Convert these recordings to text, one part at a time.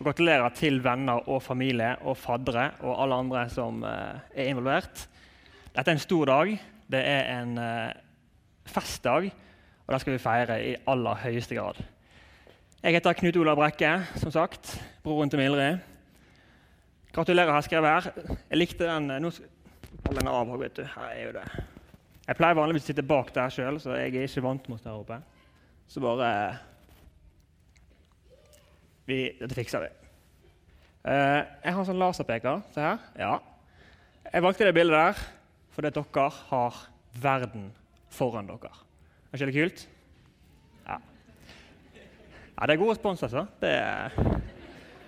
Og gratulerer til venner og familie og faddere og alle andre som eh, er involvert. Dette er en stor dag. Det er en eh, festdag, og den skal vi feire i aller høyeste grad. Jeg heter Knut Olav Brekke, som sagt. Broren til Mildrid. Gratulerer, har jeg skrevet her. Jeg likte den Nå faller den av. vet du. Her er jo det. Jeg pleier vanligvis å sitte bak der sjøl, så jeg er ikke vant å stå her oppe. Så bare vi, Dette fikser vi. Uh, jeg har en sånn laserpeker. Se her. Ja. Jeg valgte det bildet der fordi dere har verden foran dere. Er ikke det kult? Ja. ja det er god respons, altså. Det,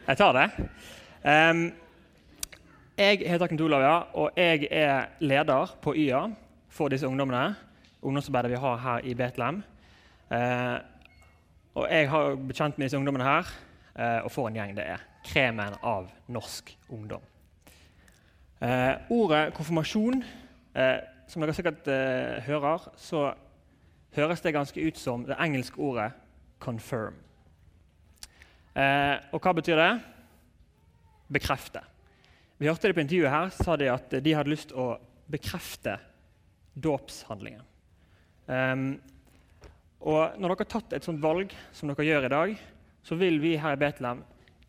jeg tar det. Um, jeg heter Knut Olav, ja, og jeg er leder på YA for disse ungdommene. Ungdomsarbeidet vi har her i Betlehem. Uh, og jeg har bekjent kjent med disse ungdommene her, og for en gjeng det er. Kremen av norsk ungdom. Eh, ordet konfirmasjon, eh, som dere sikkert eh, hører, så høres det ganske ut som det engelske ordet 'confirm'. Eh, og hva betyr det? Bekrefte. Vi hørte det på intervjuet her, sa de at de hadde lyst til å bekrefte dåpshandlingen. Um, og når dere har tatt et sånt valg som dere gjør i dag, så vil vi her i Betlehem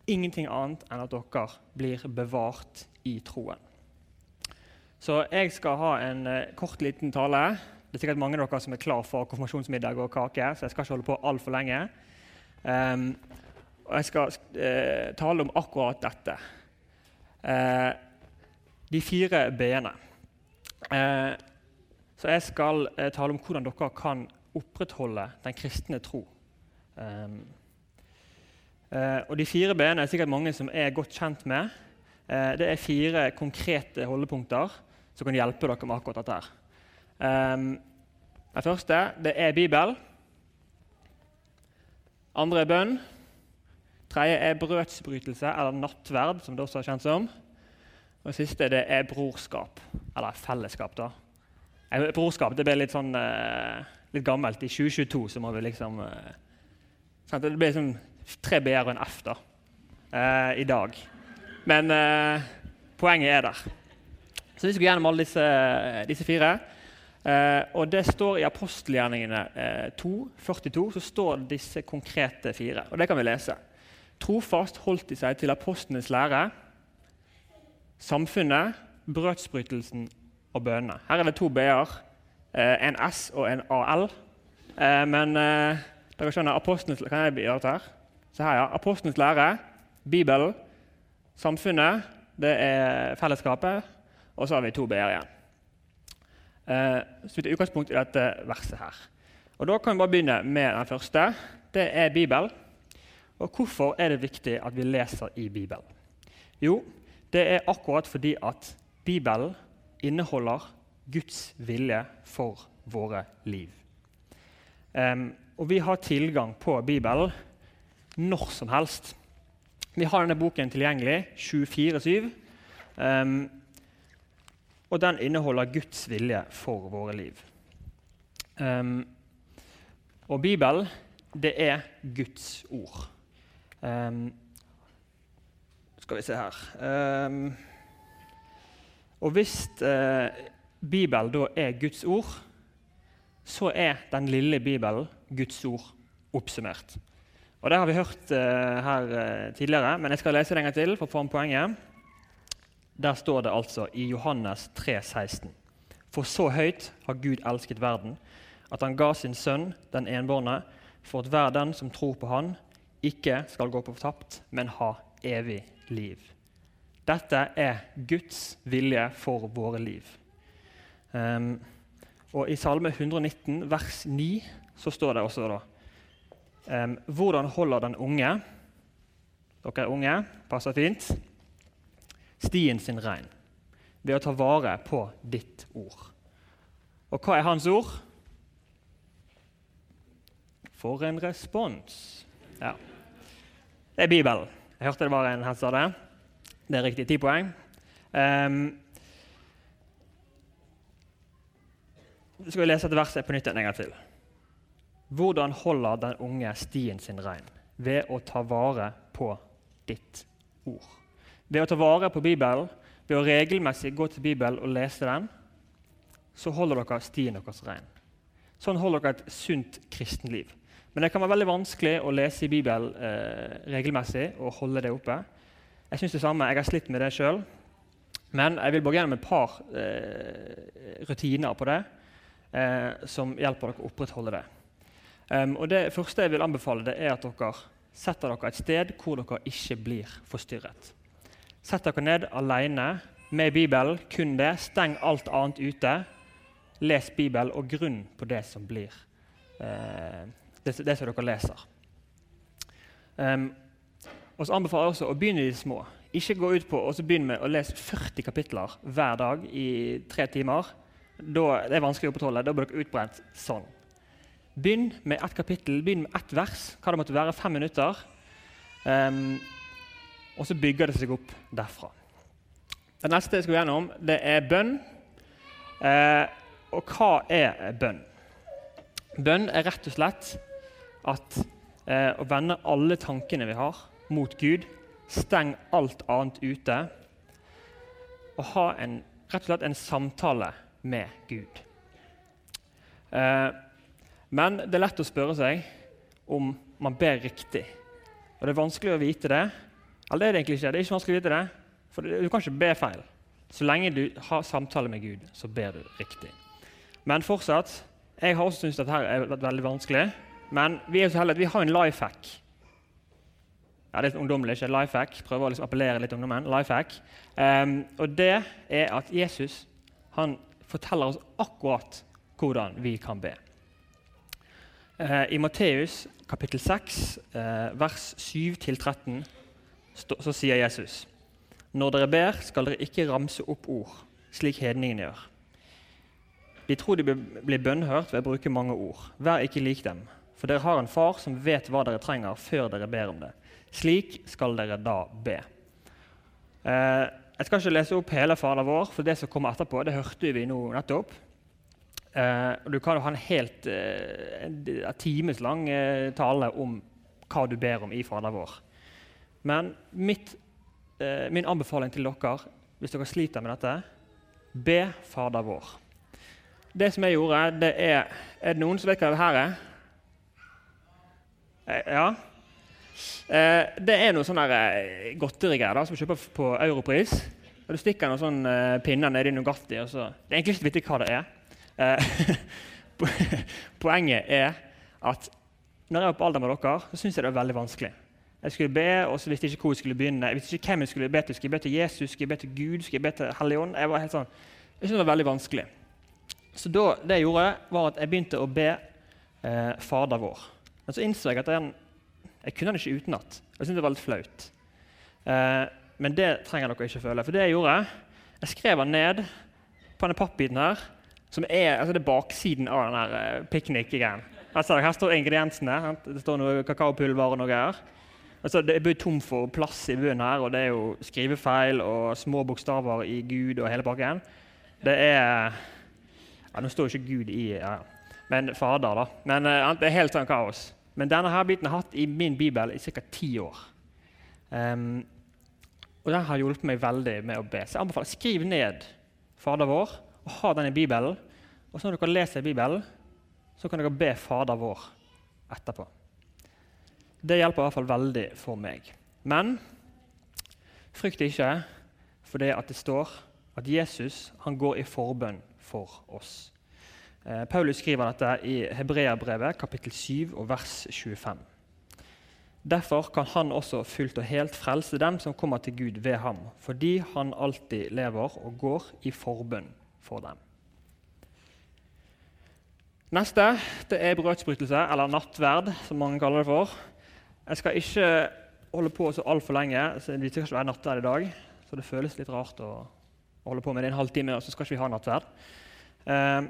ingenting annet enn at dere blir bevart i troen. Så jeg skal ha en uh, kort, liten tale. Det er sikkert mange av dere som er klar for konfirmasjonsmiddag og kake, så jeg skal ikke holde på altfor lenge. Um, og jeg skal uh, tale om akkurat dette. Uh, de fire b-ene. så jeg skal tale om hvordan dere kan opprettholde den kristne tro. Um, uh, og De fire b-ene er sikkert mange som er godt kjent med. Eh, det er fire konkrete holdepunkter som kan hjelpe dere med akkurat dette. her. den første det er Bibel. Andre er bønn. Tredje er brødsbrytelse, eller nattverd, som det også er kjent som. Og det siste det er brorskap, eller fellesskap. da. Brorskap det ble litt sånn eh, litt gammelt. I 2022 så må vi liksom uh, Det blir sånn tre b-er og en F da, eh, i dag. Men eh, poenget er der. Så vi skal gjennom alle disse, disse fire. og det står i apostelgjerningene 2, 42 så står disse konkrete fire. Og det kan vi lese. Trofast holdt de seg til apostlenes lære, samfunnet, brødsbrytelsen og bønnene. Her er det to b-er Eh, en S og en AL. Eh, men eh, dere skjønner, apostelens, kan jeg gjøre dette her? Se her, ja. Apostelens lære, Bibelen, samfunnet, det er fellesskapet, og så har vi to b-er igjen. Så vi tar utgangspunkt i dette verset her. Og Da kan vi bare begynne med den første. Det er Bibelen. Og hvorfor er det viktig at vi leser i Bibelen? Jo, det er akkurat fordi at Bibelen inneholder Guds vilje for våre liv. Um, og vi har tilgang på Bibelen når som helst. Vi har denne boken tilgjengelig 24-7. Um, og den inneholder Guds vilje for våre liv. Um, og Bibelen, det er Guds ord. Um, skal vi se her um, Og hvis uh, Bibelen da er Guds ord, så er den lille Bibelen Guds ord oppsummert. Og Det har vi hørt uh, her uh, tidligere, men jeg skal lese det en gang til for å få en poenget. Der står det altså i Johannes 3, 16. For så høyt har Gud elsket verden, at han ga sin sønn, den enbårne, for at hver den som tror på han, ikke skal gå på fortapt, men ha evig liv. Dette er Guds vilje for våre liv. Um, og I Salme 119, vers 9, så står det også da um, Hvordan holder den unge Dere er unge, passer fint. stien sin rein ved å ta vare på ditt ord. Og hva er hans ord? For en respons. Ja. Det er Bibelen. Jeg hørte det var en her sa det. Det er riktig. Ti poeng. Um, skal vi lese et vers på nytt en gang til. Hvordan holder den unge stien sin rein? Ved å ta vare på ditt ord. Ved å ta vare på Bibelen, ved å regelmessig gå til Bibelen og lese den, så holder dere stien deres rein. Sånn holder dere et sunt kristenliv. Men det kan være veldig vanskelig å lese i Bibelen eh, regelmessig og holde det oppe. Jeg synes det samme, jeg har slitt med det sjøl. Men jeg vil bare gjennom et par eh, rutiner på det eh, som hjelper dere å opprettholde det. Um, og Det første jeg vil anbefale, det er at dere setter dere et sted hvor dere ikke blir forstyrret. Sett dere ned alene med Bibelen, kun det. Steng alt annet ute. Les Bibelen og grunn på det som blir uh, det, det, som dere leser. Um, og så anbefaler jeg også å begynne i de små. Ikke gå ut på og så begynne med å lese 40 kapitler hver dag i tre timer. Da, det er vanskelig å opprettholde. Da blir dere utbrent sånn. Begynn med ett kapittel, begynn med ett vers. Hva det måtte være, fem minutter. Um, og så bygger det seg opp derfra. Det neste jeg skal gjennom, det er bønn. Uh, og hva er bønn? Bønn er rett og slett at uh, å vende alle tankene vi har, mot Gud. Steng alt annet ute. Og ha en, rett og slett en samtale med Gud. Eh, men det er lett å spørre seg om man ber riktig. Og det er vanskelig å vite det. Eller det er det egentlig ikke. Det er ikke vanskelig å vite det, for Du kan ikke be feil. Så lenge du har samtale med Gud, så ber du riktig. Men fortsatt Jeg har også syntes dette er veldig vanskelig. Men vi er så heldige at vi har en life hack ja, det er litt ungdommelig, ikke life hack. Prøver å liksom appellere litt ungdommen. Life hack. Um, og det er at Jesus han forteller oss akkurat hvordan vi kan be. Uh, I Matteus kapittel 6, uh, eh, vers 7-13, så sier Jesus.: Når dere ber, skal dere ikke ramse opp ord, slik hedningene gjør. De tror de blir bønnhørt ved å bruke mange ord. Vær ikke lik dem, for dere har en far som vet hva dere trenger, før dere ber om det. Slik skal dere da be. Eh, jeg skal ikke lese opp hele Fader vår, for det som kommer etterpå, det hørte vi nå nettopp. Eh, du kan jo ha en helt eh, en timeslang eh, tale om hva du ber om i Fader vår. Men mitt, min anbefaling til dere, hvis dere sliter med dette, be Fader vår. Det som jeg gjorde, det er Er det noen som vet hva det her er? Ja? Det er noe sånn godterigreier som du kjøper på Europris. Du stikker noen sånn eh, pinner nedi Nugatti. Og det er egentlig ikke viktig hva det er. Eh, poenget er at når jeg var på alder med dere, så syntes jeg det var veldig vanskelig. Jeg skulle be, og så visste jeg ikke hvor jeg skulle begynne. Jeg visste ikke hvem jeg skulle be til. Skulle jeg be til Jesus? Skulle jeg be til Gud? Skulle jeg be til Helligånd? Jeg var helt sånn, jeg syntes det var veldig vanskelig. Så da, det jeg gjorde, var at jeg begynte å be eh, Fader vår. Men så innså jeg at den jeg kunne den ikke utenat. Jeg syntes det var litt flaut. Eh, men det trenger dere ikke føle. For det jeg gjorde, jeg skrev den ned på denne pappbiten her, som er, altså det er baksiden av den uh, piknik-greien. Altså, her står ingrediensene. Det står noe kakaopulver og noe greier. Altså, det er tom for plass i bunnen her, og det er jo skrivefeil og små bokstaver i Gud og hele pakken. Det er ja, Nå står jo ikke Gud i ja, men Fader, da. Men uh, det er helt sånn kaos. Men denne her biten har jeg hatt i min bibel i ca. ti år. Um, og den har hjulpet meg veldig med å be. Så jeg anbefaler skriv ned Fader vår og ha den i Bibelen. Og så når dere leser Bibelen, så kan dere be Fader vår etterpå. Det hjelper i hvert fall veldig for meg. Men frykt ikke for det at det står at Jesus han går i forbønn for oss. Eh, Paulus skriver dette i Hebreabrevet kapittel 7 og vers 25. Derfor kan han også fullt og helt frelse dem som kommer til Gud ved ham, fordi han alltid lever og går i forbønn for dem. Neste det er brødsbrytelse, eller nattverd, som mange kaller det for. Jeg skal ikke holde på så altfor lenge, så vi skal ikke være nattverd i dag. så det føles litt rart å, holde på med det en halvtime, og så skal ikke vi ha nattverd. Eh,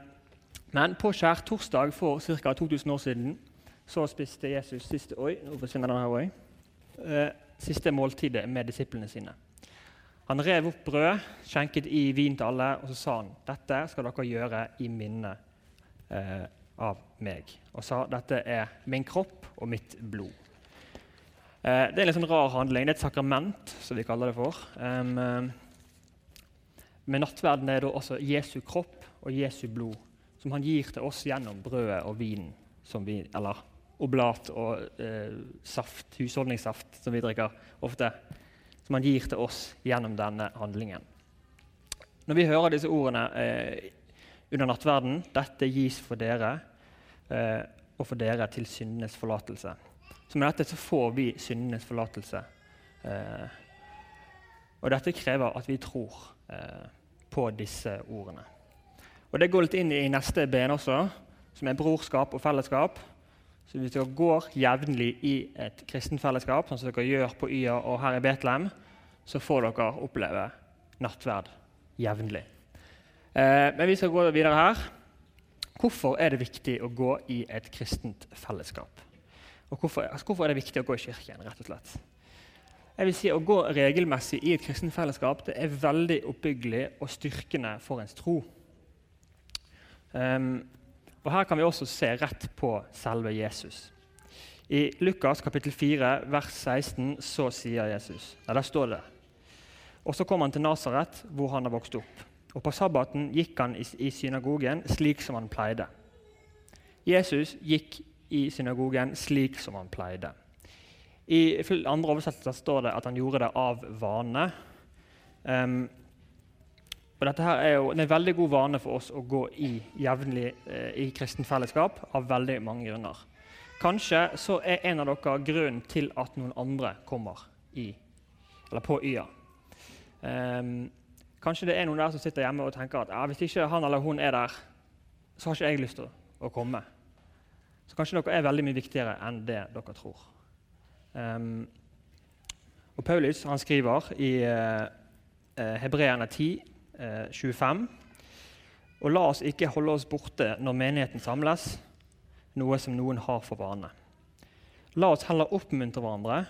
men på skjærtorsdag for ca. 2000 år siden så spiste Jesus siste, oi, nå forsvinner her også, eh, siste måltidet med disiplene sine. Han rev opp brød, skjenket i vin til alle, og så sa han dette skal dere gjøre i minne eh, av meg. Og sa dette er min kropp og mitt blod. Eh, det er en litt sånn rar handling. Det er et sakrament, som vi kaller det for. Um, men nattverden er da også Jesu kropp og Jesu blod, som han gir til oss gjennom brødet og vinen, vi, eller oblat og eh, saft, husholdningssaft, som vi drikker ofte som han gir til oss gjennom denne handlingen. Når vi hører disse ordene eh, under nattverden 'Dette gis for dere, eh, og for dere til syndenes forlatelse', så med dette så får vi syndenes forlatelse. Eh, og dette krever at vi tror eh, på disse ordene. Og Det går litt inn i neste ben også, som er brorskap og fellesskap. Så hvis dere går jevnlig i et kristenfellesskap, sånn som dere gjør på YA og her i Betlehem, så får dere oppleve nattverd jevnlig. Eh, men vi skal gå videre her. Hvorfor er det viktig å gå i et kristent fellesskap? Og hvorfor, altså hvorfor er det viktig å gå i kirken? rett og slett? Jeg vil si Å gå regelmessig i et kristent fellesskap det er veldig oppbyggelig og styrkende for ens tro. Um, og Her kan vi også se rett på selve Jesus. I Lukas kapittel 4, vers 16 så sier Jesus ja, Der står det Og så kom han til Nasaret, hvor han har vokst opp. Og På sabbaten gikk han i, synagogen slik som han pleide. Jesus gikk i synagogen slik som han pleide. I andre oversettelser står det at han gjorde det av vane. Um, og dette her er jo en veldig god vane for oss å gå i jevnlig eh, i kristent fellesskap av veldig mange grunner. Kanskje så er en av dere grunnen til at noen andre kommer i, eller på Y-a. Um, kanskje det er noen der som sitter hjemme og tenker at ja, hvis ikke han eller hun er der, så har ikke jeg lyst til å komme. Så kanskje dere er veldig mye viktigere enn det dere tror. Um, og Paulus han skriver i uh, Hebreerne 10 25. Eh, og la oss ikke holde oss borte når menigheten samles, noe som noen har for vane. La oss heller oppmuntre hverandre,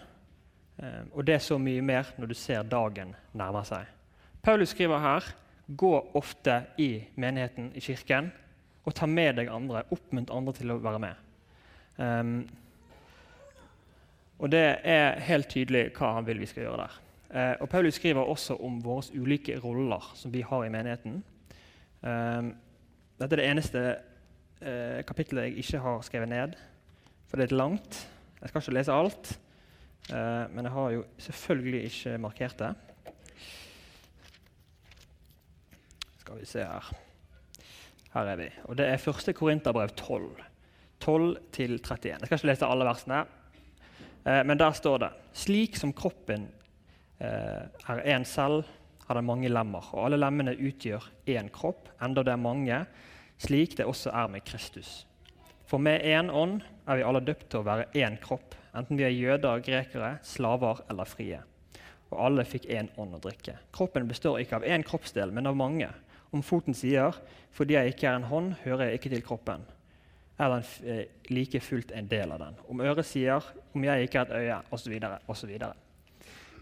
eh, og det er så mye mer når du ser dagen nærme seg. Paulus skriver her gå ofte i menigheten, i kirken, og ta med deg andre. Oppmuntre andre til å være med. Um, og det er helt tydelig hva han vil vi skal gjøre der. Eh, og Paulus skriver også om våre ulike roller som vi har i menigheten. Eh, dette er det eneste eh, kapittelet jeg ikke har skrevet ned, for det er litt langt. Jeg skal ikke lese alt, eh, men jeg har jo selvfølgelig ikke markert det. Skal vi se her. Her er vi. Og det er 1. Korinterbrev 12. 12 til 31. Jeg skal ikke lese alle versene, eh, men der står det slik som kroppen er én selv, har den mange lemmer. Og alle lemmene utgjør én kropp, enda det er mange, slik det også er med Kristus. For med én ånd er vi alle døpt til å være én kropp, enten vi er jøder, grekere, slaver eller frie. Og alle fikk én ånd å drikke. Kroppen består ikke av én kroppsdel, men av mange. Om foten sier 'fordi jeg ikke er en hånd, hører jeg ikke til kroppen', er den eh, like fullt en del av den. Om øret sier 'om jeg ikke er et øye', osv. osv.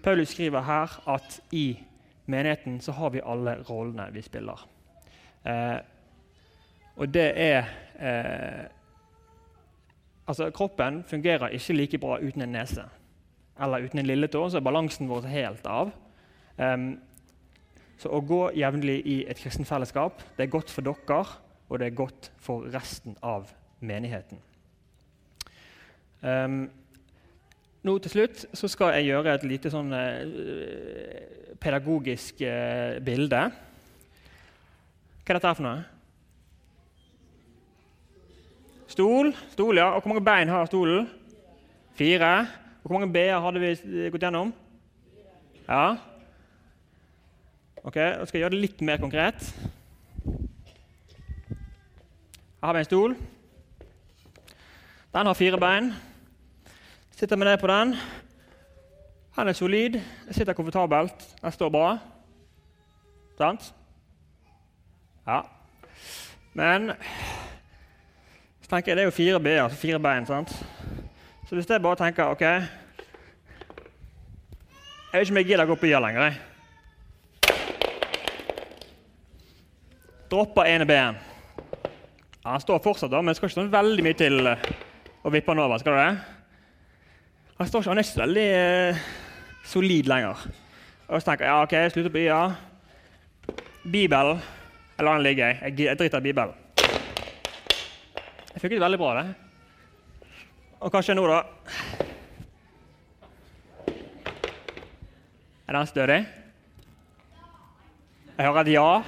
Paulus skriver her at i menigheten så har vi alle rollene vi spiller. Eh, og det er eh, Altså, kroppen fungerer ikke like bra uten en nese eller uten en lilletå, så er balansen vår helt av. Um, så å gå jevnlig i et kristent fellesskap det er godt for dere, og det er godt for resten av menigheten. Um, nå til slutt så skal jeg gjøre et lite sånn eh, pedagogisk eh, bilde. Hva er dette her for noe? Stol. Stol, ja. Og hvor mange bein har stolen? Fire. Og hvor mange b-er hadde vi gått gjennom? Ja. Ok, Da skal jeg gjøre det litt mer konkret. Her har vi en stol. Den har fire bein. Sitter med deg på den. Den er solid, sitter komfortabelt, den står bra. Sant? Ja. Men så tenker jeg det er jo fire b-er, altså fire bein. sant? Så hvis jeg bare tenker OK Jeg vet ikke om jeg gidder å gå på y lenger. jeg. Dropper ene b-en. Ja, han står fortsatt, da, men det skal ikke sånn veldig mye til eh, å vippe den over. skal det? Han, står ikke, han er ikke så veldig eh, solid lenger. Og så tenker jeg ja, ok, jeg slutter på y-a. Bibelen Jeg lar den ligge. Jeg, jeg driter i Bibelen. Det funket veldig bra, det. Og kanskje nå, da Er den stødig? Jeg hører et ja.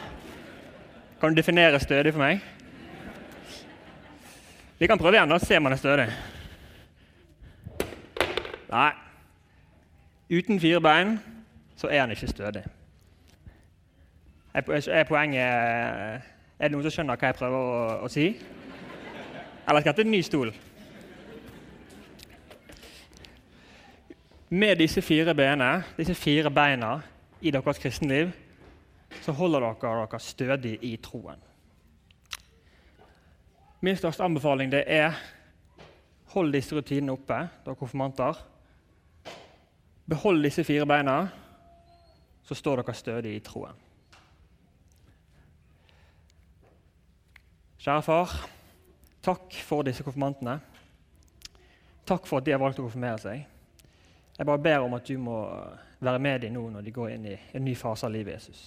Kan du definere stødig for meg? Vi kan prøve igjen, da ser man er stødig. Nei. Uten fire bein så er han ikke stødig. Er poenget Er det noen som skjønner hva jeg prøver å, å si? Eller skal jeg hete en ny stol? Med disse fire benene, disse fire beina i deres kristenliv, så holder dere dere stødig i troen. Min største anbefaling er hold disse rutinene oppe, dere konfirmanter. Behold disse fire beina, så står dere stødig i troen. Kjære far, takk for disse konfirmantene. Takk for at de har valgt å konfirmere seg. Jeg bare ber om at du må være med dem nå når de går inn i en ny fase av livet Jesus.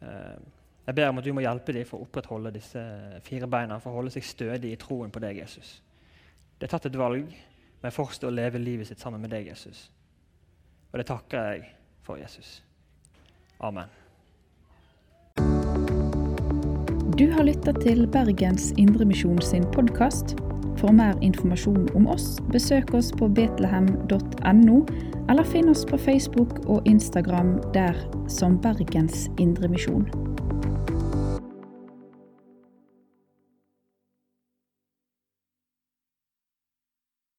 Eh, jeg ber om at du må hjelpe dem for å opprettholde disse fire beina, for å holde seg stødig i troen på deg, Jesus. De har tatt et valg, men fortsatt å leve livet sitt sammen med deg, Jesus. Og det takker jeg for, Jesus. Amen. Du har lytta til Bergens Indremisjon sin podkast. For mer informasjon om oss, besøk oss på betlehem.no, eller finn oss på Facebook og Instagram der som Bergens Indremisjon.